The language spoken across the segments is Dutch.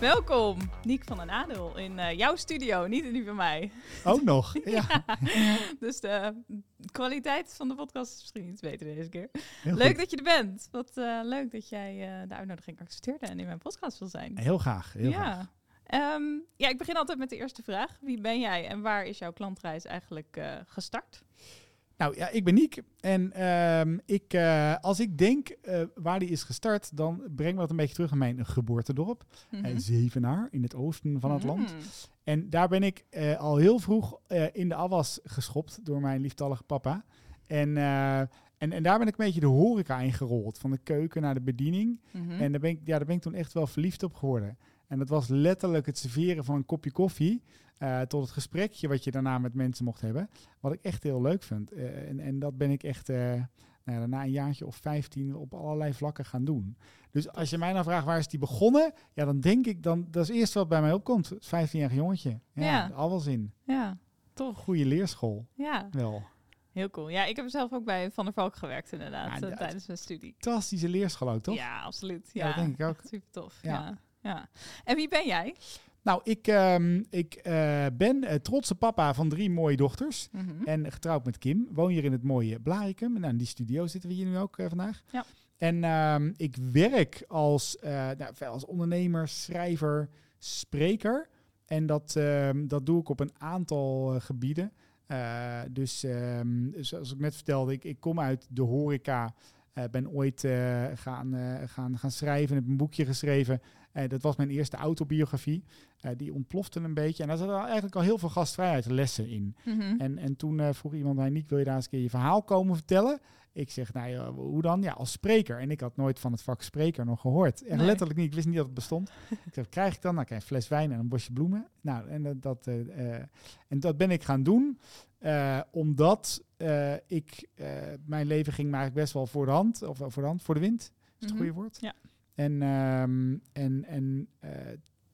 Welkom, Niek van den Adel, in uh, jouw studio, niet in die van mij. Ook nog, ja. dus de kwaliteit van de podcast is misschien iets beter deze keer. leuk dat je er bent. Wat uh, leuk dat jij uh, de uitnodiging accepteerde en in mijn podcast wil zijn. Heel graag, heel ja. graag. Um, ja, ik begin altijd met de eerste vraag. Wie ben jij en waar is jouw klantreis eigenlijk gestart? Nou ja, ik ben Niek. En uh, ik, uh, als ik denk uh, waar die is gestart, dan breng me dat een beetje terug naar mijn geboortedorp. Mm -hmm. Zevenaar, in het oosten van het mm. land. En daar ben ik al heel vroeg in de afwas geschopt door mijn lieftallige papa. En, en, en daar ben ik een beetje de horeca ingerold. Van de keuken naar de bediening. Mm -hmm. En daar ben, ik, ja, daar ben ik toen echt wel verliefd op geworden. En dat was letterlijk het serveren van een kopje koffie. Uh, tot het gesprekje wat je daarna met mensen mocht hebben. Wat ik echt heel leuk vind. Uh, en, en dat ben ik echt uh, nou ja, na een jaartje of 15 op allerlei vlakken gaan doen. Dus als je mij nou vraagt waar is die begonnen? Ja, dan denk ik, dan, dat is het eerste wat bij mij opkomt. Het 15-jarig jongetje. Ja, ja. al wel zin. Ja, toch. Goede leerschool. Ja. Wel. Heel cool. Ja, ik heb zelf ook bij Van der Valk gewerkt inderdaad, ja, tijdens mijn studie. Fantastische leerschool ook, toch? Ja, absoluut. Ja, ja dat denk ik ook. Super tof. Ja. Ja. En wie ben jij? Nou, ik, um, ik uh, ben uh, trotse papa van drie mooie dochters. Mhm. Mm -hmm. En getrouwd met Kim. Woon hier in het mooie Blaricum. Nou, in die studio zitten we hier nu ook uh, vandaag. Ja. En um, ik werk als, nou, als ondernemer, schrijver, spreker. En dat, um, dat doe ik op een aantal gebieden. dus zoals ik net vertelde, ik, ik kom uit de horeca. Uh, ben ooit uh, gaan, uh, gaan, gaan schrijven, heb een boekje geschreven. Dat was mijn eerste autobiografie. die ontplofte een beetje. En daar zat eigenlijk al heel veel gastvrijheidslessen in. Mm -hmm. En, en toen vroeg iemand mij, Niek, wil je daar eens een keer je verhaal komen vertellen? Ik zeg, nou ja, hoe dan? Ja, als spreker. En ik had nooit van het vak spreker nog gehoord. Echt Nee. letterlijk niet. Ik wist niet dat het bestond. ik zeg, krijg ik dan? Nou, krijg een fles wijn en een bosje bloemen. Nou, en dat, dat, en dat ben ik gaan doen. Uh, omdat uh, ik, mijn leven ging eigenlijk best wel voor de hand. Of voor de hand, voor de wind. Is het Mhm. goede woord? Ja. En, um, en, en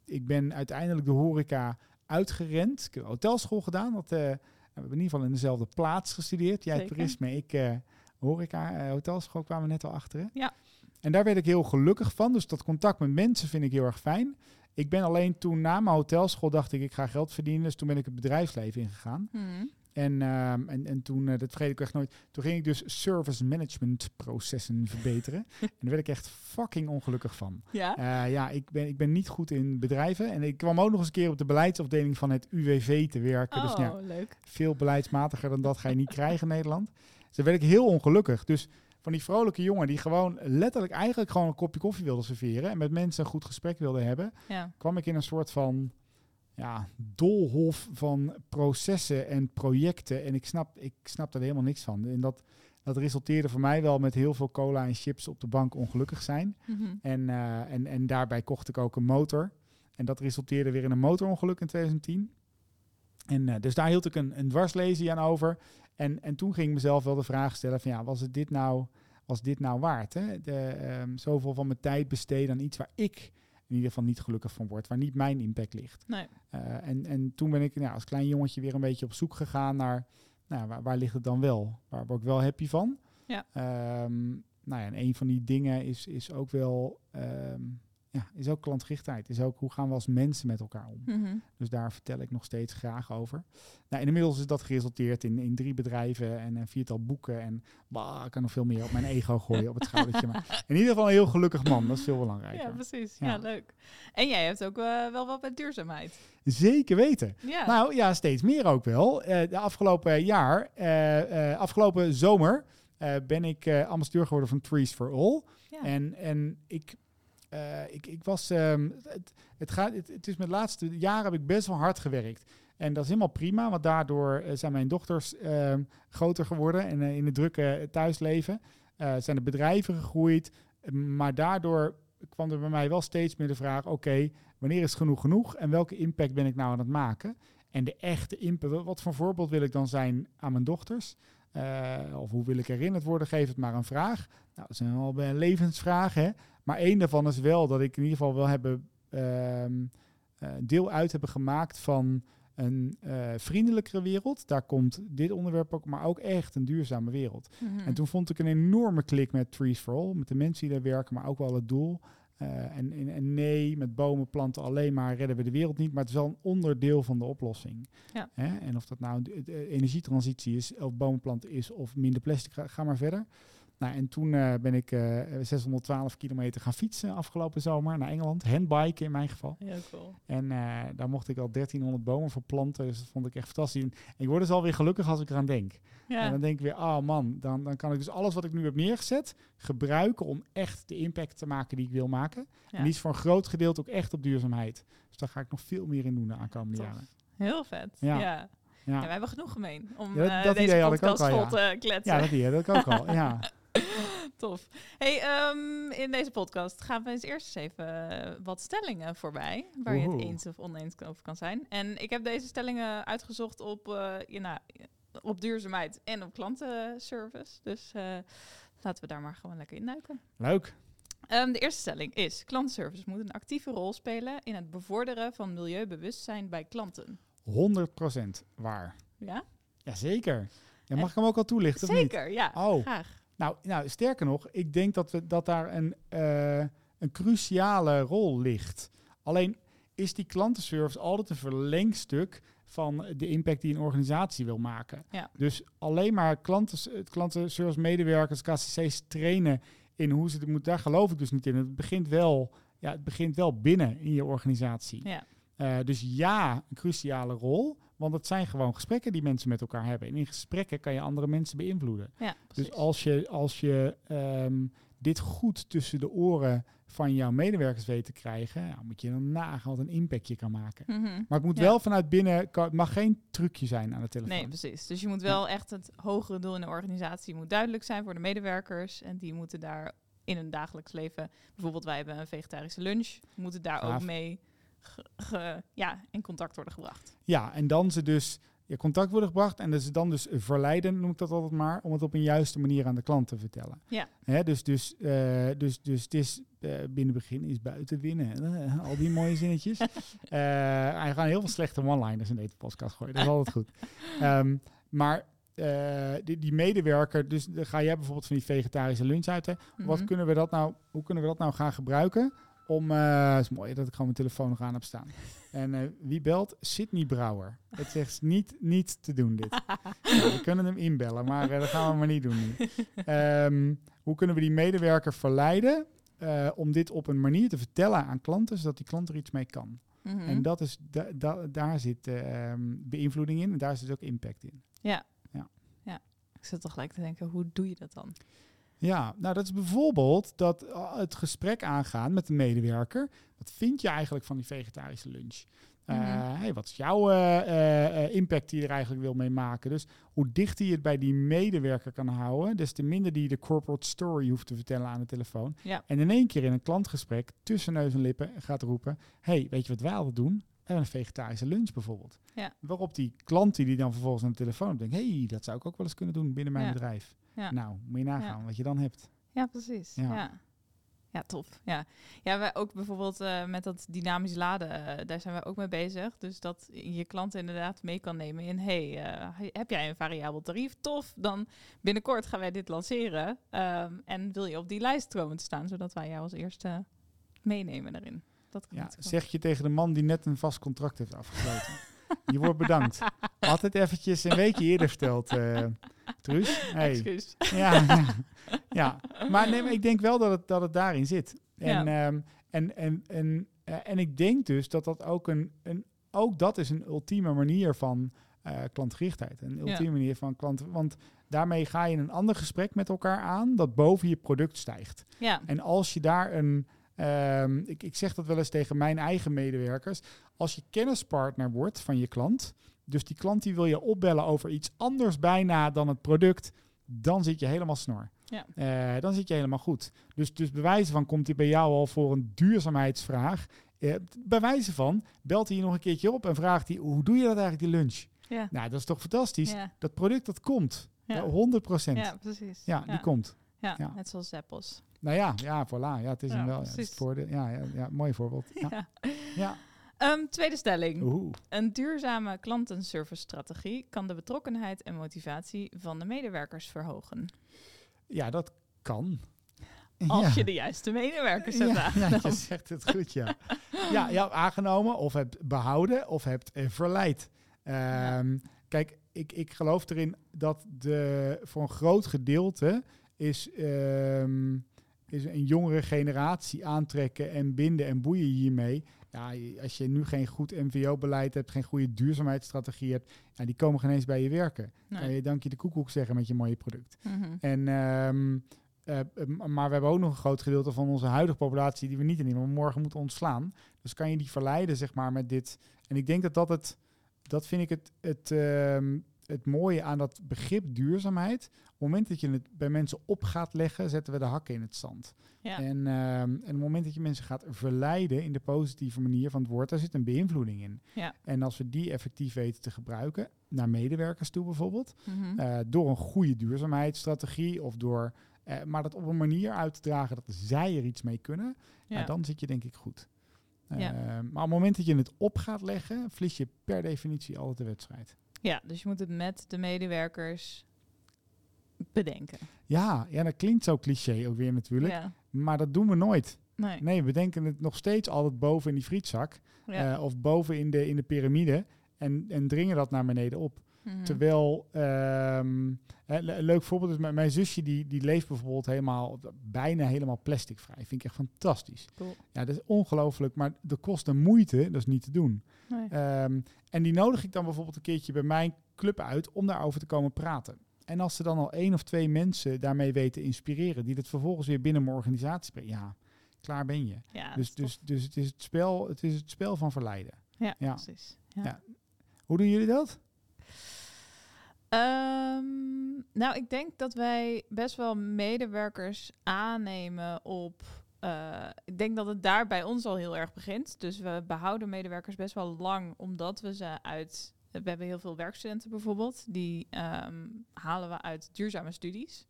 ik ben uiteindelijk de horeca uitgerend. Ik heb hotelschool gedaan. Dat, we hebben in ieder geval in dezelfde plaats gestudeerd. Jij Zeker. toerisme, ik horeca, hotelschool kwamen we net al achter. Hè? Ja. En daar werd ik heel gelukkig van. Dus dat contact met mensen vind ik heel erg fijn. Ik ben alleen toen na mijn hotelschool dacht ik, ik ga geld verdienen. Dus toen ben ik het bedrijfsleven ingegaan. Mhm. En, um, en, en toen, uh, dat vergeet ik echt nooit, toen ging ik dus service management processen verbeteren. en daar werd ik echt fucking ongelukkig van. Ja. Uh, ja, ik ben, ik ben niet goed in bedrijven. En ik kwam ook nog eens een keer op de beleidsafdeling van het UWV te werken. Oh, Dus ja, leuk. veel beleidsmatiger dan dat ga je niet krijgen in Nederland. Dus daar werd ik heel ongelukkig. Dus van die vrolijke jongen die gewoon letterlijk eigenlijk gewoon een kopje koffie wilde serveren en met mensen een goed gesprek wilde hebben, Ja. kwam ik in een soort van ja, dolhof van processen en projecten. En ik snap, ik snap daar helemaal niks van. En dat, dat resulteerde voor mij wel met heel veel cola en chips op de bank ongelukkig zijn. Mhm. En, uh, en, en daarbij kocht ik ook een motor. En dat resulteerde weer in een motorongeluk in 2010. En uh, dus daar hield ik een, een dwarslesie aan over. En, en toen ging ik mezelf wel de vraag stellen van ja, was het dit nou, was dit nou waard? Hè? De, um, zoveel van mijn tijd besteden aan iets waar ik in ieder geval niet gelukkig van word, waar niet mijn impact ligt. Nee. Uh, en, en toen ben ik nou, als klein jongetje weer een beetje op zoek gegaan naar nou, waar, waar ligt het dan wel? Waar word ik wel happy van? Ja. Um, nou ja, en een van die dingen is, is ook wel um, ja, is ook klantgerichtheid. Is ook hoe gaan we als mensen met elkaar om. Mm -hmm. Dus daar vertel ik nog steeds graag over. Nou, inmiddels is dat geresulteerd in, in drie bedrijven en een viertal boeken. En bah, ik kan nog veel meer op mijn ego gooien op het schoudertje. Maar in ieder geval een heel gelukkig man. Dat is veel belangrijker. Ja, precies. Ja, ja leuk. En jij hebt ook uh, wel wat met duurzaamheid. Zeker weten. Ja. Nou ja, steeds meer ook wel. Uh, de afgelopen jaar, uh, afgelopen zomer, ben ik ambassadeur geworden van Trees for All. Ja. En, en ik uh, ik, ik was, um, het, gaat, het, is de laatste jaren heb ik best wel hard gewerkt. En dat is helemaal prima, want daardoor uh, zijn mijn dochters uh, groter geworden en uh, in het drukke thuisleven zijn de bedrijven gegroeid. Maar daardoor kwam er bij mij wel steeds meer de vraag: oké, wanneer is genoeg genoeg en welke impact ben ik nou aan het maken? En de echte impact, wat voor voorbeeld wil ik dan zijn aan mijn dochters? Uh, of hoe wil ik herinnerd worden? Geef het maar een vraag. Nou, dat zijn al levensvragen. Hè? Maar één daarvan is wel dat ik in ieder geval wil hebben uh, deel uit hebben gemaakt van een uh, vriendelijkere wereld. Daar komt dit onderwerp ook, maar ook echt een duurzame wereld. Mm -hmm. En toen vond ik een enorme klik met Trees for All, met de mensen die daar werken, maar ook wel het doel. Uh, en, en, en, nee, met bomen planten alleen maar redden we de wereld niet, maar het is wel een onderdeel van de oplossing. Ja. En of dat nou de, de energietransitie is, of bomen planten is, of minder plastic, ga, ga maar verder. Nou, en toen uh, ben ik uh, 612 kilometer gaan fietsen afgelopen zomer naar Engeland. Handbiken in mijn geval. Heel cool. En uh, daar mocht ik al 1300 bomen voor planten. Dus dat vond ik echt fantastisch. En ik word dus alweer gelukkig als ik eraan denk. Ja. En dan denk ik weer, oh man, dan, dan kan ik dus alles wat ik nu heb neergezet gebruiken om echt de impact te maken die ik wil maken. Ja. En die is voor een groot gedeelte ook echt op duurzaamheid. Dus daar ga ik nog veel meer in doen de aankomende Tof. jaren. Heel vet. Ja. Ja. Ja. Ja, we hebben genoeg gemeen om Ja, dat- eh, dat deze idee had ik ook podcast vol ja. te kletsen. ja, dat idee had ik ook al. Ja. Tof. Hey, ehm, in deze podcast gaan we eens eerst eens even eh, wat stellingen voorbij. Waar je het eens of oneens over kan zijn. En ik heb deze stellingen uitgezocht op, eh, je, nou, op duurzaamheid en op klantenservice. Dus eh, laten we daar maar gewoon lekker in duiken. Leuk. Ehm, de eerste stelling is: klantenservice moet een actieve rol spelen in het bevorderen van milieubewustzijn bij klanten. 100% waar. Ja, Jazeker. Ja, En- mag ik hem ook al toelichten of niet? zeker. Ja, Oh. graag. Nou, nou, sterker nog, ik denk dat, we, dat daar een, eh, een cruciale rol ligt. Alleen is die klantenservice altijd een verlengstuk van de impact die een organisatie wil maken. Ja. Dus alleen maar klanten, klantenservice medewerkers, KCC's trainen in hoe ze het moeten, daar geloof ik dus niet in. Het begint wel, ja, het begint wel binnen in je organisatie. Ja. Eh, dus ja, een cruciale rol. Want het zijn gewoon gesprekken die mensen met elkaar hebben. En in gesprekken kan je andere mensen beïnvloeden. Ja, Dus als je, als je ehm, dit goed tussen de oren van jouw medewerkers weet te krijgen, moet je dan nagaan wat een impact je kan maken. Mhm. Maar het moet Ja. wel vanuit binnen, het mag geen trucje zijn aan de telefoon. Nee, precies. Dus je moet wel echt het hogere doel in de organisatie moet duidelijk zijn voor de medewerkers. En die moeten daar in hun dagelijks leven, bijvoorbeeld wij hebben een vegetarische lunch, moeten daar ook mee ge- ge- ja, in contact worden gebracht. Ja, en dan ze dus in contact worden gebracht en dat ze dan dus verleiden, noem ik dat altijd maar, om het op een juiste manier aan de klant te vertellen. Ja. Hè, dus, dus, eh, dus, dus het is eh, binnen begin is buiten winnen. Eh, al die mooie zinnetjes. Eh hij gaan heel veel slechte one-liners in deze podcast gooien. Dat is altijd goed. Ehm, maar eh, die, die medewerker, dus ga jij bijvoorbeeld van die vegetarische lunch uit. Hè? Wat Mhm. kunnen we dat nou, hoe kunnen we dat nou gaan gebruiken? Om, eh is mooi dat ik gewoon mijn telefoon nog aan heb staan. En eh, wie belt? Sydney Brouwer. Het zegt niet, niet te doen dit. Nou, we kunnen hem inbellen, maar eh, dat gaan we maar niet doen nu. Ehm, hoe kunnen we die medewerker verleiden om dit op een manier te vertellen aan klanten, zodat die klant er iets mee kan? Mhm. En dat is, da, da- daar zit eh, ehm, beïnvloeding in en daar zit ook impact in. Ik zit toch gelijk te denken, hoe doe je dat dan? Ja, nou dat is bijvoorbeeld dat eh, het gesprek aangaan met de medewerker. Wat vind je eigenlijk van die vegetarische lunch? Mhm. hey, wat is jouw eh, impact die je er eigenlijk wil mee maken? Dus hoe dichter je het bij die medewerker kan houden, des te minder die de corporate story hoeft te vertellen aan de telefoon. Ja. En in één keer in een klantgesprek tussen neus en lippen gaat roepen: hey, weet je wat wij altijd doen? Hebben een vegetarische lunch bijvoorbeeld. Ja. Waarop die klant die die dan vervolgens aan de telefoon denkt: hey, dat zou ik ook wel eens kunnen doen binnen mijn Ja. bedrijf. Ja. Nou, moet je nagaan wat je dan hebt. Ja, precies. Ja. Ja. ja. tof. Ja, ja wij ook bijvoorbeeld eh, met dat dynamisch laden, eh, daar zijn we ook mee bezig. Dus dat je klanten inderdaad mee kan nemen in, hey, eh, heb jij een variabel tarief? Tof, dan binnenkort gaan wij dit lanceren. Ehm, en wil je op die lijst komen te staan, zodat wij jou als eerste meenemen daarin. Dat kan Ja, zeg je tegen de man die net een vast contract heeft afgesloten. je wordt bedankt. Altijd eventjes een weekje eerder verteld, eh Truus. Hey. Excuus. Ja, ja, ja. Maar, nee, maar ik denk wel dat het, dat het daarin zit. En, ehm, en, en, en, eh, en ik denk dus dat dat ook een, een ook dat is een ultieme manier van eh klantgerichtheid. Een ultieme manier van klant. Want daarmee ga je een ander gesprek met elkaar aan dat boven je product stijgt. Ja, En als je daar een. Ehm, ik, ik zeg dat wel eens tegen mijn eigen medewerkers. Als je kennispartner wordt van je klant. Dus die klant die wil je opbellen over iets anders bijna dan het product. dan zit je helemaal snor. Ja. Eh, dan zit je helemaal goed. Dus, dus bewijzen van komt hij bij jou al voor een duurzaamheidsvraag. Uh, bij wijze van belt hij je nog een keertje op en vraagt hij hoe doe je dat eigenlijk die lunch? Ja. Nou, dat is toch fantastisch. Ja. Dat product dat komt. Ja. 100 procent. Ja, precies. Ja, die komt. Ja, Ja. net zoals Zappos. Nou ja, ja, voilà. Ja, het is een wel. Ja, het is voordeel. Ja, ja, ja, mooi voorbeeld. Ja. Ehm, tweede stelling. Oeh. Een duurzame klantenservice-strategie kan de betrokkenheid en motivatie van de medewerkers verhogen. ja, dat kan. Als ja. je de juiste medewerkers hebt ja, je zegt het goed, ja. ja, je hebt aangenomen of hebt behouden of hebt eh, verleid. Ehm, Kijk, ik, ik geloof erin dat de, voor een groot gedeelte is, ehm, is een jongere generatie aantrekken en binden en boeien hiermee. Ja, je- als je nu geen goed MVO-beleid hebt, geen goede duurzaamheidsstrategie hebt, ja, die komen geen eens bij je werken. Kan Nee. je dankje de koekoek zeggen met je mooie product. Mhm. En, ehm, eh, maar we hebben ook nog een groot gedeelte van onze huidige populatie die we niet innemen, maar morgen moeten ontslaan. Dus kan je die verleiden, zeg maar, met dit. En ik denk dat dat het, dat vind ik het, het, ehm, het mooie aan dat begrip duurzaamheid. Op het moment dat je het bij mensen op gaat leggen, zetten we de hakken in het zand. Ja. En, ehm, en op het moment dat je mensen gaat verleiden in de positieve manier van het woord, daar zit een beïnvloeding in. Ja. En als we die effectief weten te gebruiken, naar medewerkers toe bijvoorbeeld, Mhm. eh, door een goede duurzaamheidsstrategie of door, eh, maar dat op een manier uit te dragen dat zij er iets mee kunnen, ja. nou, dan zit je denk ik goed. Ja. Eh, maar op het moment dat je het op gaat leggen, verlies je per definitie altijd de wedstrijd. Ja, dus je moet het met de medewerkers bedenken. Ja, ja, dat klinkt zo cliché ook weer natuurlijk, Ja. maar dat doen we nooit. Nee. Nee, we denken het nog steeds altijd boven in die frietzak Ja. eh, of boven in de, in de piramide en, en dringen dat naar beneden op. Mhm. Terwijl, ehm, hè, le- een leuk voorbeeld is, mijn, zusje die, die leeft bijvoorbeeld helemaal, bijna helemaal plasticvrij. Vind ik echt fantastisch. Cool. Ja, dat is ongelooflijk, maar de kosten moeite, dat is niet te doen. Nee. Ehm, en die nodig ik dan bijvoorbeeld een keertje bij mijn club uit om daarover te komen praten. En als ze dan al één of twee mensen daarmee weten te inspireren, die dat vervolgens weer binnen mijn organisatie brengen, ja, klaar ben je. ja, dus dus, dus het, is het, spel, het is het spel van verleiden. ja, ja. precies. Ja. Hoe doen jullie dat? Ehm, nou, ik denk dat wij best wel medewerkers aannemen op. eh, ik denk dat het daar bij ons al heel erg begint. Dus we behouden medewerkers best wel lang, omdat we ze uit. We hebben heel veel werkstudenten bijvoorbeeld, die ehm, halen we uit duurzame studies.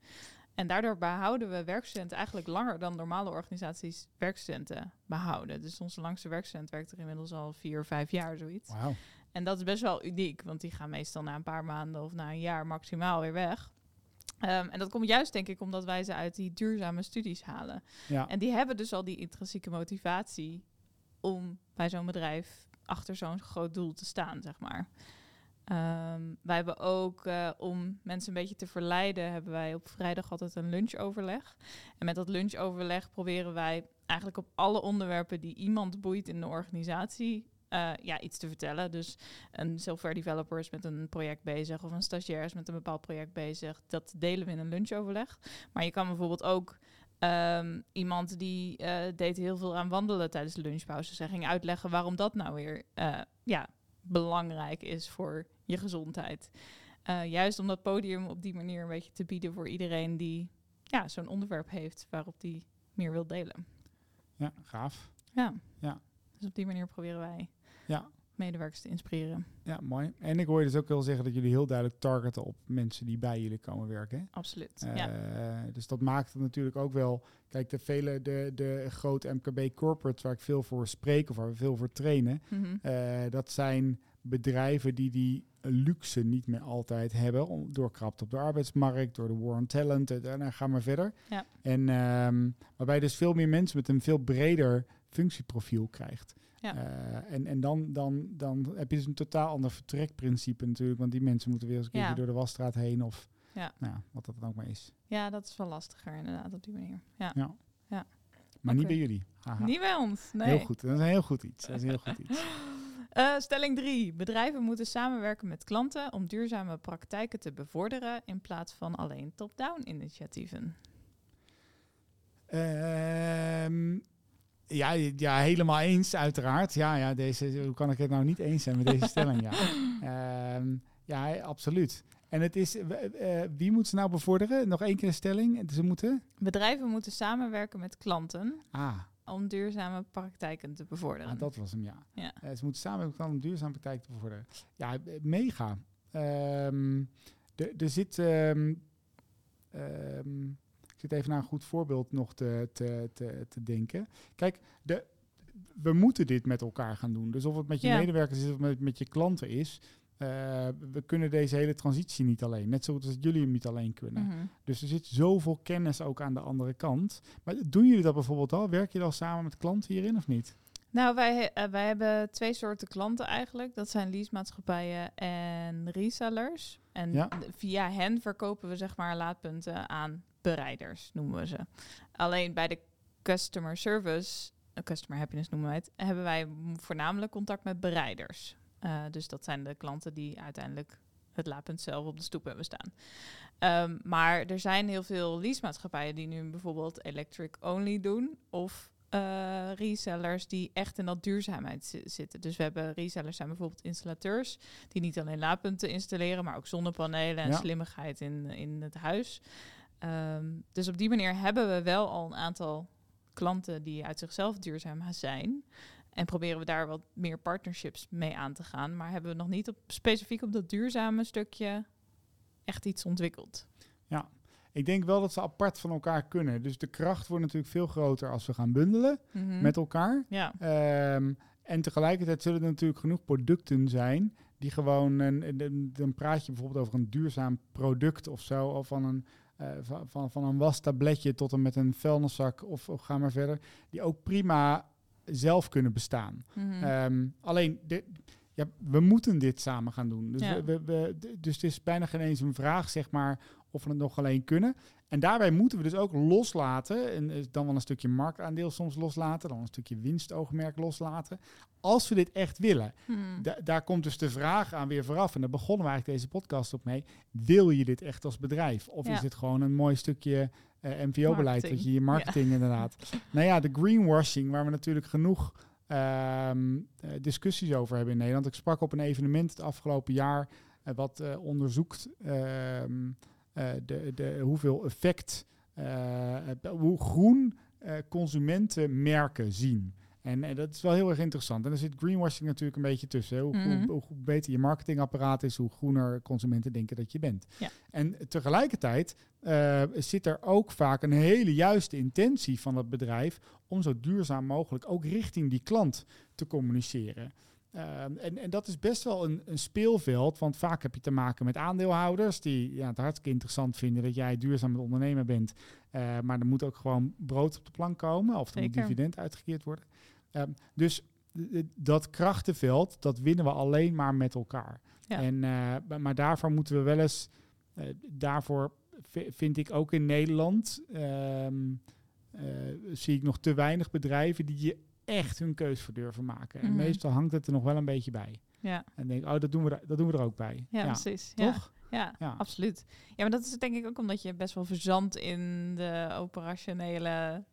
En daardoor behouden we werkstudenten eigenlijk langer dan normale organisaties werkstudenten behouden. Dus onze langste werkstudent werkt er inmiddels al vier, vijf jaar, zoiets. En dat is best wel uniek, want die gaan meestal na een paar maanden of na een jaar maximaal weer weg. Ehm, en dat komt juist, denk ik, omdat wij ze uit die duurzame studies halen. Ja. En die hebben dus al die intrinsieke motivatie om bij zo'n bedrijf achter zo'n groot doel te staan, zeg maar. Ehm, wij hebben ook, eh, om mensen een beetje te verleiden, hebben wij op vrijdag altijd een lunchoverleg. En met dat lunchoverleg proberen wij eigenlijk op alle onderwerpen die iemand boeit in de organisatie, eh, ja, iets te vertellen. Dus een software developer is met een project bezig of een stagiair is met een bepaald project bezig. Dat delen we in een lunchoverleg. Maar je kan bijvoorbeeld ook ehm, iemand die eh, deed heel veel aan wandelen tijdens de lunchpauze. Zij ging uitleggen waarom dat nou weer eh, ja, belangrijk is voor je gezondheid. Juist om dat podium op die manier een beetje te bieden voor iedereen die ja, zo'n onderwerp heeft waarop die meer wil delen. ja, gaaf. Ja. Ja. Dus op die manier proberen wij Ja. medewerkers te inspireren. Ja, mooi. En ik hoor je dus ook wel zeggen dat jullie heel duidelijk targeten op mensen die bij jullie komen werken. hè? Absoluut. ja. Eh, Dus dat maakt het natuurlijk ook wel. Kijk, de vele, de, de grote MKB corporates waar ik veel voor spreek of waar we veel voor trainen, Mhm. eh, dat zijn bedrijven die die luxe niet meer altijd hebben. Om, doorkrapt op de arbeidsmarkt, door de war on talent, en dan gaan we verder. Ja. En ehm, waarbij dus veel meer mensen met een veel breder functieprofiel krijgt. Ja. Eh, en en dan, dan, dan heb je dus een totaal ander vertrekprincipe natuurlijk. Want die mensen moeten weer eens een Ja. door de wasstraat heen of Ja. nou, wat dat dan ook maar is. ja, dat is wel lastiger inderdaad op die manier. Ja. Ja. Ja. Maar niet bij jullie. Haha. Niet bij ons. Nee. Heel goed. Dat is een heel goed iets. Dat is heel goed iets. Eh, stelling 3. Bedrijven moeten samenwerken met klanten om duurzame praktijken te bevorderen in plaats van alleen top-down initiatieven. Ehm, ja, ja, helemaal eens, uiteraard. Ja, ja, deze, hoe kan ik het nou niet eens zijn met deze stelling? Ja, Ehm, ja absoluut. En het is, uh, wie moet ze nou bevorderen? Nog één keer de stelling. Ze moeten? Bedrijven moeten samenwerken met klanten. Ah. Om duurzame praktijken te bevorderen. Ah, dat was hem, ja. ja. ze moeten samenwerken om duurzame praktijken te bevorderen. Ja, mega. Um, er zit... Um, um, ik zit even naar een goed voorbeeld nog te, te, te, te denken. Kijk, de, we moeten dit met elkaar gaan doen. Dus of het met je medewerkers is of met, met je klanten is. Uh, we kunnen deze hele transitie niet alleen. Net zoals jullie hem niet alleen kunnen. Mhm. Dus er zit zoveel kennis ook aan de andere kant. Maar doen jullie dat bijvoorbeeld al? Werk je al samen met klanten hierin of niet? Nou, wij, uh, wij hebben twee soorten klanten eigenlijk. Dat zijn leasemaatschappijen en resellers. En via hen verkopen we zeg maar laadpunten aan bereiders, noemen we ze. Alleen bij de customer service, uh, customer happiness noemen wij het, hebben wij voornamelijk contact met bereiders. Uh, dus dat zijn de klanten die uiteindelijk het laadpunt zelf op de stoep hebben staan. Um, maar er zijn heel veel leasemaatschappijen die nu bijvoorbeeld electric only doen of uh, resellers die echt in dat duurzaamheid zitten. Dus we hebben resellers zijn bijvoorbeeld installateurs die niet alleen laadpunten installeren, maar ook zonnepanelen en slimmigheid in, in het huis. Ehm, dus op die manier hebben we wel al een aantal klanten die uit zichzelf duurzaam zijn. En proberen we daar wat meer partnerships mee aan te gaan. Maar hebben we nog niet op, specifiek op dat duurzame stukje echt iets ontwikkeld. Ja, ik denk wel dat ze apart van elkaar kunnen. Dus de kracht wordt natuurlijk veel groter als we gaan bundelen mhm. met elkaar. Ja. Ehm, en tegelijkertijd zullen er natuurlijk genoeg producten zijn die gewoon, een, dan praat je bijvoorbeeld over een duurzaam product of zo, of van een uh, van, van, van een wastabletje tot en met een vuilniszak of, of ga maar verder, die ook prima zelf kunnen bestaan. Mhm. Ehm, alleen, de, ja, we moeten dit samen gaan doen. Dus, we, we, dus het is bijna geen eens een vraag, zeg maar, of we het nog alleen kunnen. En daarbij moeten we dus ook loslaten, en dan wel een stukje marktaandeel soms loslaten, dan een stukje winstoogmerk loslaten, als we dit echt willen. Hmm. daar komt dus de vraag aan weer vooraf, en daar begonnen we eigenlijk deze podcast op mee. Wil je dit echt als bedrijf? Of is dit gewoon een mooi stukje uh, MVO-beleid, dat je je marketing inderdaad. nou ja, de greenwashing, waar we natuurlijk genoeg ehm, eh, discussies over hebben in Nederland. Ik sprak op een evenement het afgelopen jaar, uh, wat onderzoekt... Ehm, eh, de, de, hoeveel effect, eh, hoe groen eh, consumenten merken zien. En, dat is wel heel erg interessant. En er zit greenwashing natuurlijk een beetje tussen. Hoe, hoe, mhm. beter je marketingapparaat is, hoe groener consumenten denken dat je bent. Ja. En tegelijkertijd zit er ook vaak een hele juiste intentie van het bedrijf om zo duurzaam mogelijk ook richting die klant te communiceren. Ehm, en, en dat is best wel een, een, speelveld, want vaak heb je te maken met aandeelhouders die ja, het hartstikke interessant vinden dat jij duurzaam ondernemer bent. Uh, maar er moet ook gewoon brood op de plank komen of er moet dividend uitgekeerd worden. Ehm, dus dat krachtenveld, dat winnen we alleen maar met elkaar. En, uh, maar daarvoor moeten we wel eens, uh, daarvoor vind ik ook in Nederland, zie ik nog te weinig bedrijven die je echt hun keus voor durven maken. En mhm. meestal hangt het er nog wel een beetje bij. Ja. En denk, oh, dat doen we, er, dat doen we er ook bij. Ja, precies. Toch? Ja. Ja, absoluut. Ja, maar dat is denk ik ook omdat je best wel verzandt in de operationele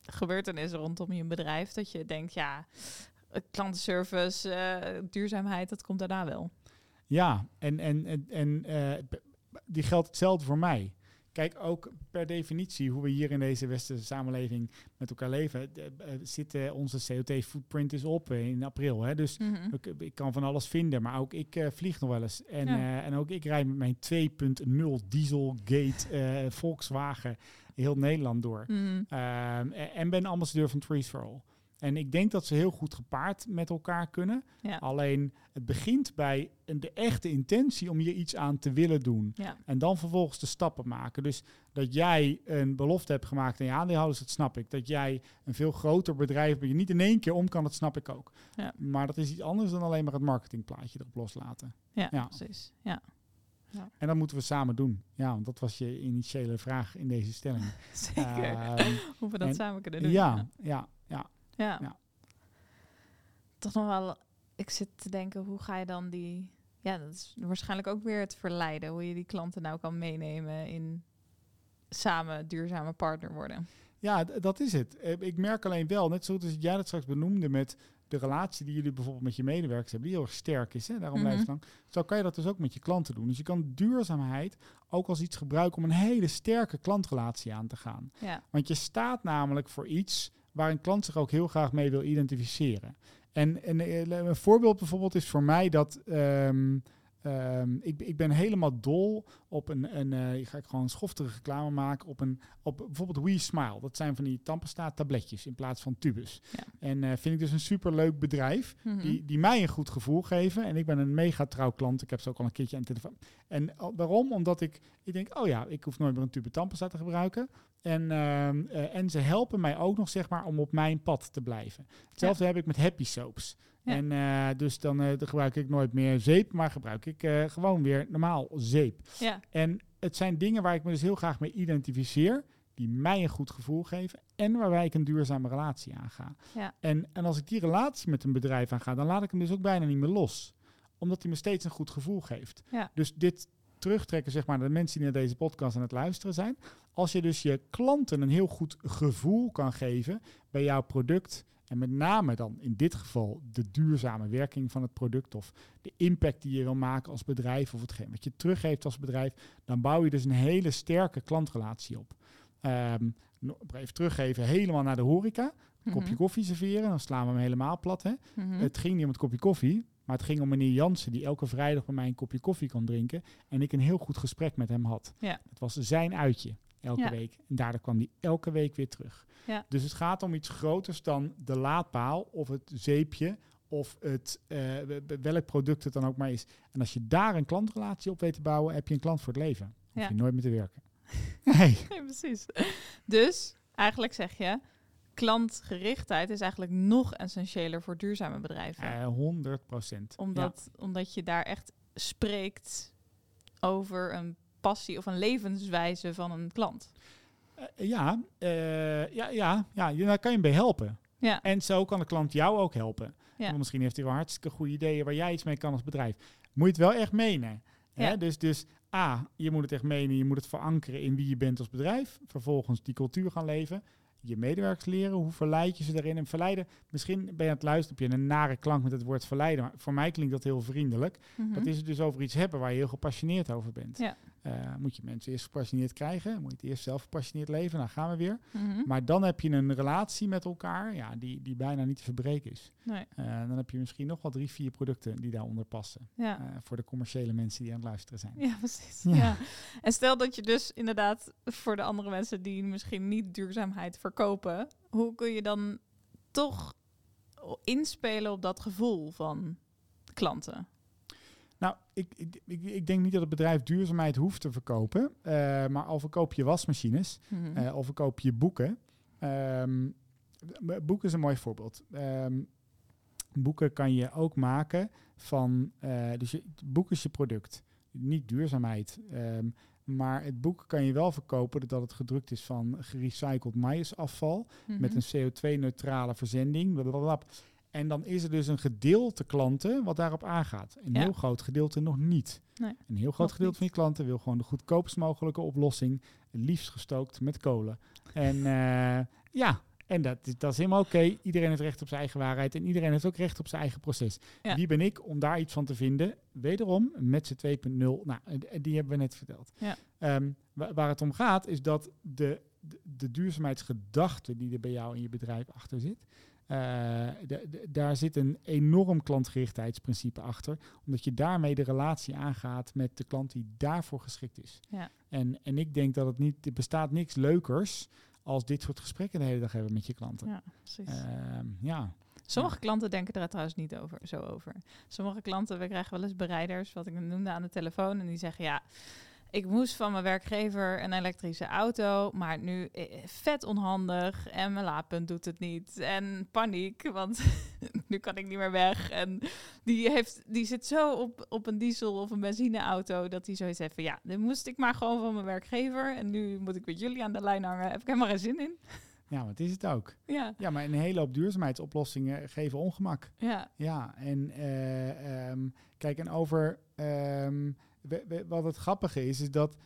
gebeurtenissen rondom je bedrijf. Dat je denkt, ja, klantenservice, uh, duurzaamheid, dat komt daarna wel. Ja, en, en, en, en uh, die geldt hetzelfde voor mij. Kijk, ook per definitie hoe we hier in deze westerse samenleving met elkaar leven, zit onze CO2-footprint is op in april. Hè? Dus mhm. ik, ik, kan van alles vinden, maar ook ik uh, vlieg nog wel eens. En, uh, en ook ik rijd met mijn 2.0 dieselgate uh, Volkswagen heel Nederland door. Mm en ben ambassadeur van Trees for All. En ik denk dat ze heel goed gepaard met elkaar kunnen. Alleen het begint bij de echte intentie om je iets aan te willen doen. En dan vervolgens de stappen maken. Dus dat jij een belofte hebt gemaakt aan je aandeelhouders, dat snap ik. Dat jij een veel groter bedrijf je niet in één keer om kan, dat snap ik ook. Ja. Maar dat is iets anders dan alleen maar het marketingplaatje erop loslaten. Ja, precies. Ja. Ja. En dat moeten we samen doen. Ja, want dat was je initiële vraag in deze stelling. Zeker. Uh, Hoe we dat samen kunnen doen. Ja, ja, ja. Ja. ja. Toch nog wel, ik zit te denken, hoe ga je dan die... Ja, dat is waarschijnlijk ook weer het verleiden. Hoe je die klanten nou kan meenemen in samen duurzame partner worden. Ja, dat is het. Eh, ik merk alleen wel, net zoals jij dat straks benoemde met de relatie die jullie bijvoorbeeld met je medewerkers hebben, die heel erg sterk is, hè, daarom Mhm. blijft lang. Zo kan je dat dus ook met je klanten doen. Dus je kan duurzaamheid ook als iets gebruiken om een hele sterke klantrelatie aan te gaan. Ja. Want je staat namelijk voor iets waar een klant zich ook heel graag mee wil identificeren. En, en eh, een voorbeeld bijvoorbeeld is voor mij dat ehm, ehm, ik, ik ben helemaal dol op een, een eh, ga ik gewoon schoftige reclame maken op een op bijvoorbeeld We Smile. Dat zijn van die tandpasta tabletjes in plaats van tubus. Ja. En eh, vind ik dus een superleuk bedrijf Mhm. die, die mij een goed gevoel geven. En ik ben een mega trouw klant. Ik heb ze ook al een keertje aan de telefoon. En waarom? Omdat ik, ik denk, oh ja, ik hoef nooit meer een tube tandpasta te gebruiken. En, ehm, eh, en ze helpen mij ook nog, zeg maar, om op mijn pad te blijven. Hetzelfde heb ik met Happy Soaps. Ja. En eh, dus dan, eh, dan gebruik ik nooit meer zeep, maar gebruik ik gewoon weer normaal zeep. Ja. En het zijn dingen waar ik me dus heel graag mee identificeer, die mij een goed gevoel geven en waarbij ik een duurzame relatie aanga. Ja. En, en als ik die relatie met een bedrijf aanga, dan laat ik hem dus ook bijna niet meer los. Omdat hij me steeds een goed gevoel geeft. Ja. Dus dit terugtrekken, zeg maar, naar de mensen die naar deze podcast aan het luisteren zijn. Als je dus je klanten een heel goed gevoel kan geven bij jouw product. En met name dan in dit geval de duurzame werking van het product of de impact die je wil maken als bedrijf of hetgeen wat je teruggeeft als bedrijf, dan bouw je dus een hele sterke klantrelatie op. Ehm even teruggeven, helemaal naar de horeca. Een kopje Mhm. koffie serveren, dan slaan we hem helemaal plat. Hè? Mhm. Het ging niet om het kopje koffie, maar het ging om meneer Jansen, die elke vrijdag bij mij een kopje koffie kon drinken. En ik een heel goed gesprek met hem had. Ja. Het was zijn uitje elke Ja. week. En daardoor kwam hij elke week weer terug. Ja. Dus het gaat om iets groters dan de laadpaal of het zeepje of het, eh, welk product het dan ook maar is. En als je daar een klantrelatie op weet te bouwen, heb je een klant voor het leven. Hoef Ja. je nooit meer te werken. Nee. Nee, precies. Dus eigenlijk zeg je, klantgerichtheid is eigenlijk nog essentiëler voor duurzame bedrijven. Eh, 100 procent. omdat, omdat je daar echt spreekt over een passie of een levenswijze van een klant. Eh, ja, eh, ja, ja, ja, je- daar kan je bij helpen. Ja. En zo kan de klant jou ook helpen. Ja. Want misschien heeft hij wel hartstikke goede ideeën waar jij iets mee kan als bedrijf. Moet je het wel echt menen. Hè? Ja. Dus, dus A, je moet het echt menen. Je moet het verankeren in wie je bent als bedrijf. Vervolgens die cultuur gaan leven. Je medewerkers leren. Hoe verleid je ze daarin? En verleiden. Misschien ben je aan het luisteren. Heb je een nare klank met het woord verleiden. Maar voor mij klinkt dat heel vriendelijk. Mhm. Dat is het dus over iets hebben waar je heel gepassioneerd over bent. Ja. Eh, moet je mensen eerst gepassioneerd krijgen. Moet je het eerst zelf gepassioneerd leven. Dan gaan we weer. Mhm. Maar dan heb je een relatie met elkaar ja, die, die bijna niet te verbreken is. Nee, Eh, dan heb je misschien nog wel drie, vier producten die daaronder passen. ja. Eh, voor de commerciële mensen die aan het luisteren zijn. Ja, precies. Ja. Ja. En stel dat je dus inderdaad voor de andere mensen die misschien niet duurzaamheid verkopen, hoe kun je dan toch inspelen op dat gevoel van klanten? Nou, ik, ik, ik, ik denk niet dat het bedrijf duurzaamheid hoeft te verkopen. eh, maar al verkoop je wasmachines, Mhm. eh, al verkoop je boeken. B- boeken is een mooi voorbeeld. Ehm, boeken kan je ook maken van... eh, dus je, boek is je product, niet duurzaamheid. Ehm, maar het boek kan je wel verkopen doordat het gedrukt is van gerecycled maïsafval. met Mhm. een CO2-neutrale verzending. blablabla. En dan is er dus een gedeelte klanten wat daarop aangaat. Een Ja. heel groot gedeelte nog niet. Nee, een heel groot gedeelte niet. van je klanten wil gewoon de goedkoopst mogelijke oplossing. Liefst gestookt met kolen. En eh, ja, en dat, is- dat is helemaal oké. Iedereen heeft recht op zijn eigen waarheid. En iedereen heeft ook recht op zijn eigen proces. Ja. Wie ben ik om daar iets van te vinden? Wederom, met z'n 2.0. Nou, die hebben we net verteld. Ja. Ehm, wa- waar het om gaat, is dat de, de, de duurzaamheidsgedachte die er bij jou in je bedrijf achter zit, de- de- daar zit een enorm klantgerichtheidsprincipe achter, omdat je daarmee de relatie aangaat met de klant die daarvoor geschikt is. Ja. En, en ik denk dat het niet, er bestaat niks leukers als dit soort gesprekken de hele dag hebben met je klanten. Ja, precies. Ehm, ja. Sommige klanten denken er trouwens niet over, zo over. Sommige klanten, we krijgen wel eens bereiders, wat ik noemde aan de telefoon, en die zeggen ja. Ik moest van mijn werkgever een elektrische auto, maar nu eh, vet onhandig en mijn laadpunt doet het niet. En paniek, want nu kan ik niet meer weg. En die, heeft, die zit zo op, op een diesel of een benzineauto dat hij zoiets heeft van ja, dit moest ik maar gewoon van mijn werkgever. En nu moet ik met jullie aan de lijn hangen. Heb ik helemaal geen zin in. ja, wat is het ook? Ja, Ja, maar een hele hoop duurzaamheidsoplossingen geven ongemak. ja, Ja, en eh, ehm, kijk, en over ehm, wat het grappige is, is dat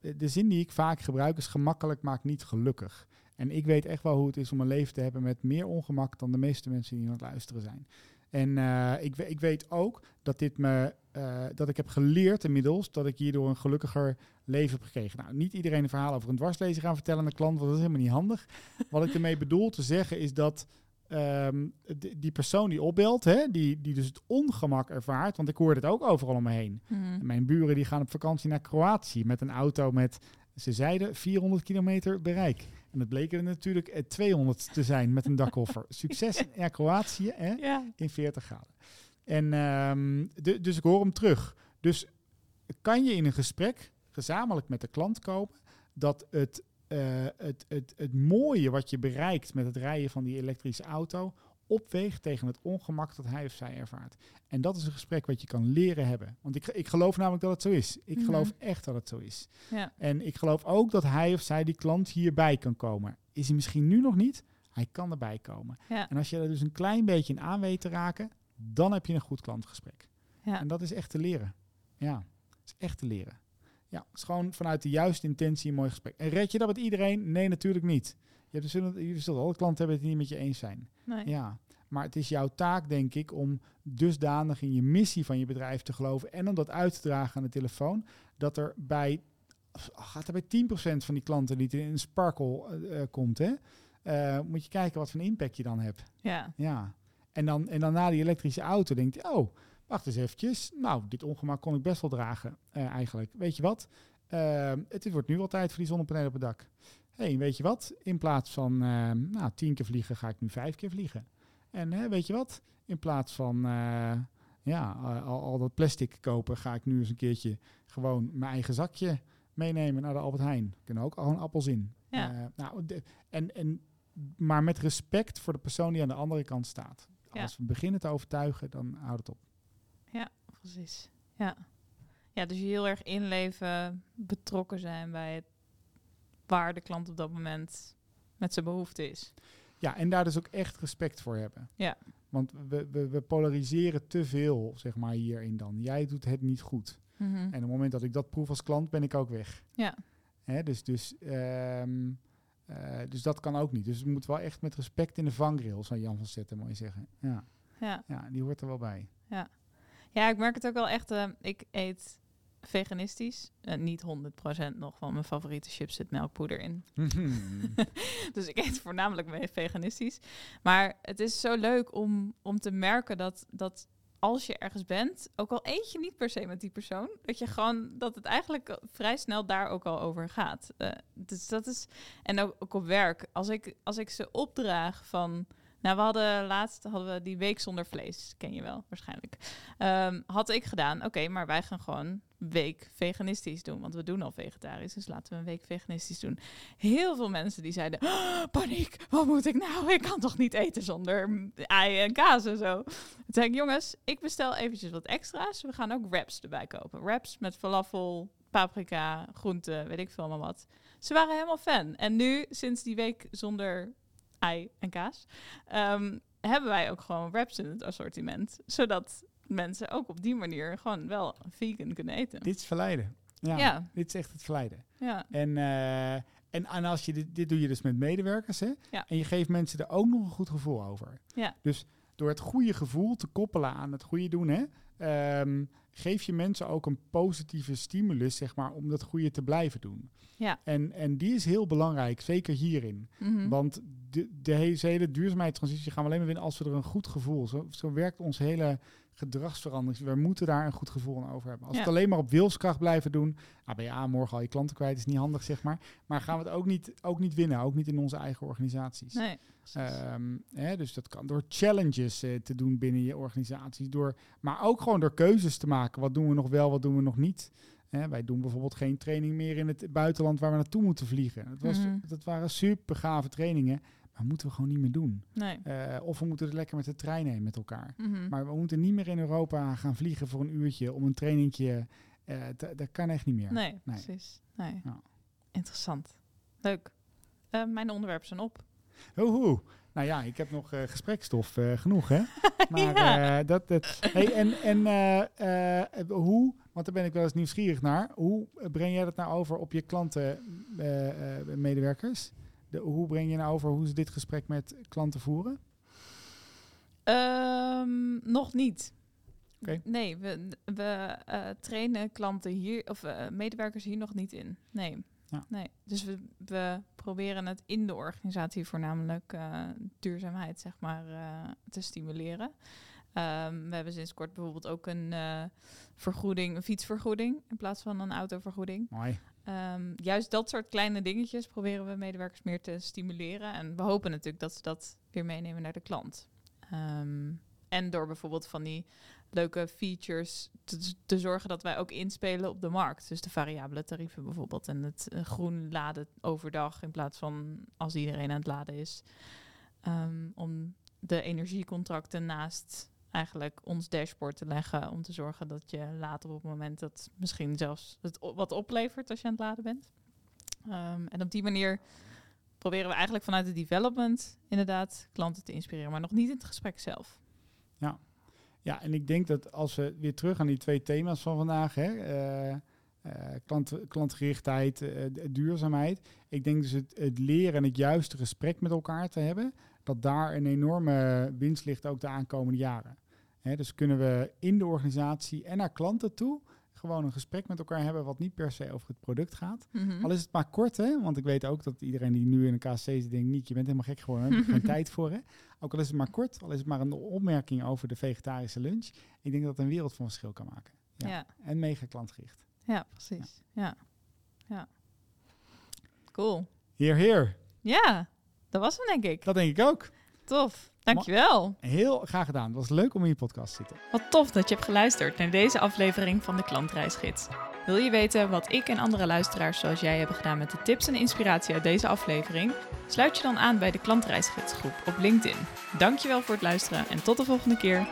de zin die ik vaak gebruik is gemakkelijk maakt niet gelukkig. En ik weet echt wel hoe het is om een leven te hebben met meer ongemak dan de meeste mensen die aan het luisteren zijn. En uh, ik, ik, weet ook dat dit me, uh, dat ik heb geleerd inmiddels dat ik hierdoor een gelukkiger leven heb gekregen. Nou, niet iedereen een verhaal over een dwarslezer gaan vertellen aan de klant, want dat is helemaal niet handig. Wat ik ermee bedoel te zeggen is dat um, die persoon die opbelt, hè, die, die dus het ongemak ervaart, want ik hoor het ook overal om me heen. Mhm. Mijn buren die gaan op vakantie naar Kroatië met een auto met, ze zeiden, 400 kilometer bereik. En dat bleken er natuurlijk 200 te zijn met een dakkoffer. Succes in Kroatië hè, Ja. in 40 graden. En ehm, de, dus ik hoor hem terug. Dus kan je in een gesprek gezamenlijk met de klant komen dat het, eh, het, het, het mooie wat je bereikt met het rijden van die elektrische auto opweegt tegen het ongemak dat hij of zij ervaart. En dat is een gesprek wat je kan leren hebben. Want ik, ik geloof namelijk dat het zo is. Ik Mhm. geloof echt dat het zo is. Ja. En ik geloof ook dat hij of zij, die klant, hierbij kan komen. Is hij misschien nu nog niet? Hij kan erbij komen. Ja. En als je er dus een klein beetje in aan weet te raken, dan heb je een goed klantgesprek. Ja. En dat is echt te leren. Ja, dat is echt te leren. Ja, het is gewoon vanuit de juiste intentie een mooi gesprek. En red je dat met iedereen? Nee, natuurlijk niet. Je, hebt, dus, je zult alle klanten hebben die het niet met je eens zijn. Nee. Ja, maar het is jouw taak, denk ik, om dusdanig in je missie van je bedrijf te geloven en om dat uit te dragen aan de telefoon, dat er bij, gaat er bij 10% van die klanten die in een sparkle eh, eh, komt, hè, eh, moet je kijken wat voor een impact je dan hebt. Ja. Ja. En dan, en dan na die elektrische auto denkt je, oh, wacht eens eventjes. Nou, dit ongemak kon ik best wel dragen, eh, eigenlijk. Weet je wat? Eh, het wordt nu wel tijd voor die zonnepanelen op het dak. hey, weet je wat? In plaats van eh, nou, tien keer vliegen, ga ik nu vijf keer vliegen. En weet je wat? In plaats van eh, ja, al, al dat plastic kopen, ga ik nu eens een keertje gewoon mijn eigen zakje meenemen naar de Albert Heijn. Er kunnen ook gewoon appels in. Ja. Eh, nou, de- en, en, maar met respect voor de persoon die aan de andere kant staat. Ja. Als we beginnen te overtuigen, dan houdt het op. Precies. Ja. Ja, dus je heel erg inleven, betrokken zijn bij het, waar de klant op dat moment met zijn behoefte is. Ja, en daar dus ook echt respect voor hebben. Ja. Want we, we, we polariseren te veel, zeg maar, hierin dan. Jij doet het niet goed. Mhm. En op het moment dat ik dat proef als klant, ben ik ook weg. Ja. Hè, dus, dus, ehm, eh, dus dat kan ook niet. Dus het moet wel echt met respect in de vangrail, zou Jan van Zetten mooi zeggen. Ja, Ja. ja, die hoort er wel bij. ja, ik merk het ook wel echt. eh, ik eet veganistisch. Eh, niet 100% nog, want mijn favoriete chips zit melkpoeder in. dus ik eet voornamelijk veganistisch. Maar het is zo leuk om, om te merken dat, dat als je ergens bent, ook al eet je niet per se met die persoon, dat je gewoon dat het eigenlijk vrij snel daar ook al over gaat. Eh, dus dat is en ook, ook op werk. Als ik als ik ze opdraag van nou, we hadden laatst hadden we die week zonder vlees, ken je wel waarschijnlijk. Ehm, had ik gedaan, oké, maar wij gaan gewoon week veganistisch doen, want we doen al vegetarisch, dus laten we een week veganistisch doen. Heel veel mensen die zeiden, "Oh, paniek, wat moet ik nou? Ik kan toch niet eten zonder ei en kaas en zo. Toen zei ik, jongens, ik bestel eventjes wat extra's. We gaan ook wraps erbij kopen. Wraps met falafel, paprika, groenten, weet ik veel maar wat. Ze waren helemaal fan. En nu, sinds die week zonder ei en kaas, ehm, hebben wij ook gewoon wraps in het assortiment. Zodat mensen ook op die manier gewoon wel vegan kunnen eten. dit is verleiden. Ja, Ja. dit is echt het verleiden. Ja, En, eh, en, en als je dit, dit doe je dus met medewerkers, hè? Ja. En je geeft mensen er ook nog een goed gevoel over. Ja. Dus door het goede gevoel te koppelen aan het goede doen, hè, ehm, geef je mensen ook een positieve stimulus, zeg maar, om dat goede te blijven doen. Ja. En, en die is heel belangrijk, zeker hierin. Mhm. Want de, de hele, hele duurzaamheidstransitie gaan we alleen maar winnen als we er een goed gevoel. Zo, zo werkt ons hele gedragsverandering. We moeten daar een goed gevoel aan over hebben. Als we het alleen maar op wilskracht blijven doen, ben je ah, morgen al je klanten kwijt, is niet handig, zeg maar. Maar gaan we het ook niet, ook niet winnen, ook niet in onze eigen organisaties. nee. Ehm, hè, dus dat kan door challenges eh, te doen binnen je organisaties. Door, maar ook gewoon door keuzes te maken. Wat doen we nog wel, wat doen we nog niet. Hè, wij doen bijvoorbeeld geen training meer in het buitenland waar we naartoe moeten vliegen. Dat, was, Mhm. dat waren super gave trainingen. Maar moeten we gewoon niet meer doen. nee. Eh, of we moeten er lekker met de trein heen met elkaar. Mhm. Maar we moeten niet meer in Europa gaan vliegen voor een uurtje om een trainingje. te- dat kan echt niet meer. nee, Nee. precies. Nee. Interessant. Leuk. Eh, mijn onderwerpen zijn op. Hoehoe. Nou ja, ik heb nog eh gesprekstof genoeg, hè? Maar Ja. dat, dat. Hey, en en hoe, want daar ben ik wel eens nieuwsgierig naar, hoe breng jij dat nou over op je klanten, medewerkers? De, hoe breng je nou over hoe ze dit gesprek met klanten voeren? Um, nog niet. Okay. Nee, we, we uh, trainen klanten hier, of uh, medewerkers hier nog niet in. Nee. Ja. nee. Dus we, we proberen het in de organisatie voornamelijk uh, duurzaamheid zeg maar, te stimuleren. Um, we hebben sinds kort bijvoorbeeld ook een vergoeding, een fietsvergoeding in plaats van een autovergoeding. Mooi. Um, juist dat soort kleine dingetjes proberen we medewerkers meer te stimuleren. En we hopen natuurlijk dat ze dat weer meenemen naar de klant. Um, en door bijvoorbeeld van die leuke features te, te, zorgen dat wij ook inspelen op de markt. Dus de variabele tarieven bijvoorbeeld. En het uh, groen laden overdag in plaats van als iedereen aan het laden is. Um, om de energiecontracten naast eigenlijk ons dashboard te leggen. Om te zorgen dat je later op het moment dat misschien zelfs het wat oplevert als je aan het laden bent. Um, en op die manier proberen we eigenlijk vanuit het development inderdaad klanten te inspireren, maar nog niet in het gesprek zelf. Ja, ja en ik denk dat als we weer terug aan die twee thema's van vandaag, hè, uh, klant, klantgerichtheid, uh, duurzaamheid. Ik denk dus het, het leren en het juiste gesprek met elkaar te hebben, dat daar een enorme winst ligt ook de aankomende jaren. Dus kunnen we in de organisatie en naar klanten toe gewoon een gesprek met elkaar hebben wat niet per se over het product gaat. Mhm. Al is het maar kort, hè? Want ik weet ook dat iedereen die nu in een KC zit, denkt niet, je bent helemaal gek geworden, heb geen tijd voor, hè? Ook al is het maar kort, al is het maar een opmerking over de vegetarische lunch. Ik denk dat het een wereld van verschil kan maken. Ja. Ja. En mega klantgericht. Ja, precies. Ja. ja. Cool. Heer, heer. Ja, dat was hem denk ik. Dat denk ik ook. Tof. Dankjewel. Heel graag gedaan. Het was leuk om in je podcast te zitten. Wat tof dat je hebt geluisterd naar deze aflevering van de Klantreisgids. Wil je weten wat ik en andere luisteraars zoals jij hebben gedaan met de tips en inspiratie uit deze aflevering? Sluit je dan aan bij de Klantreisgidsgroep op LinkedIn. Dankjewel voor het luisteren en tot de volgende keer.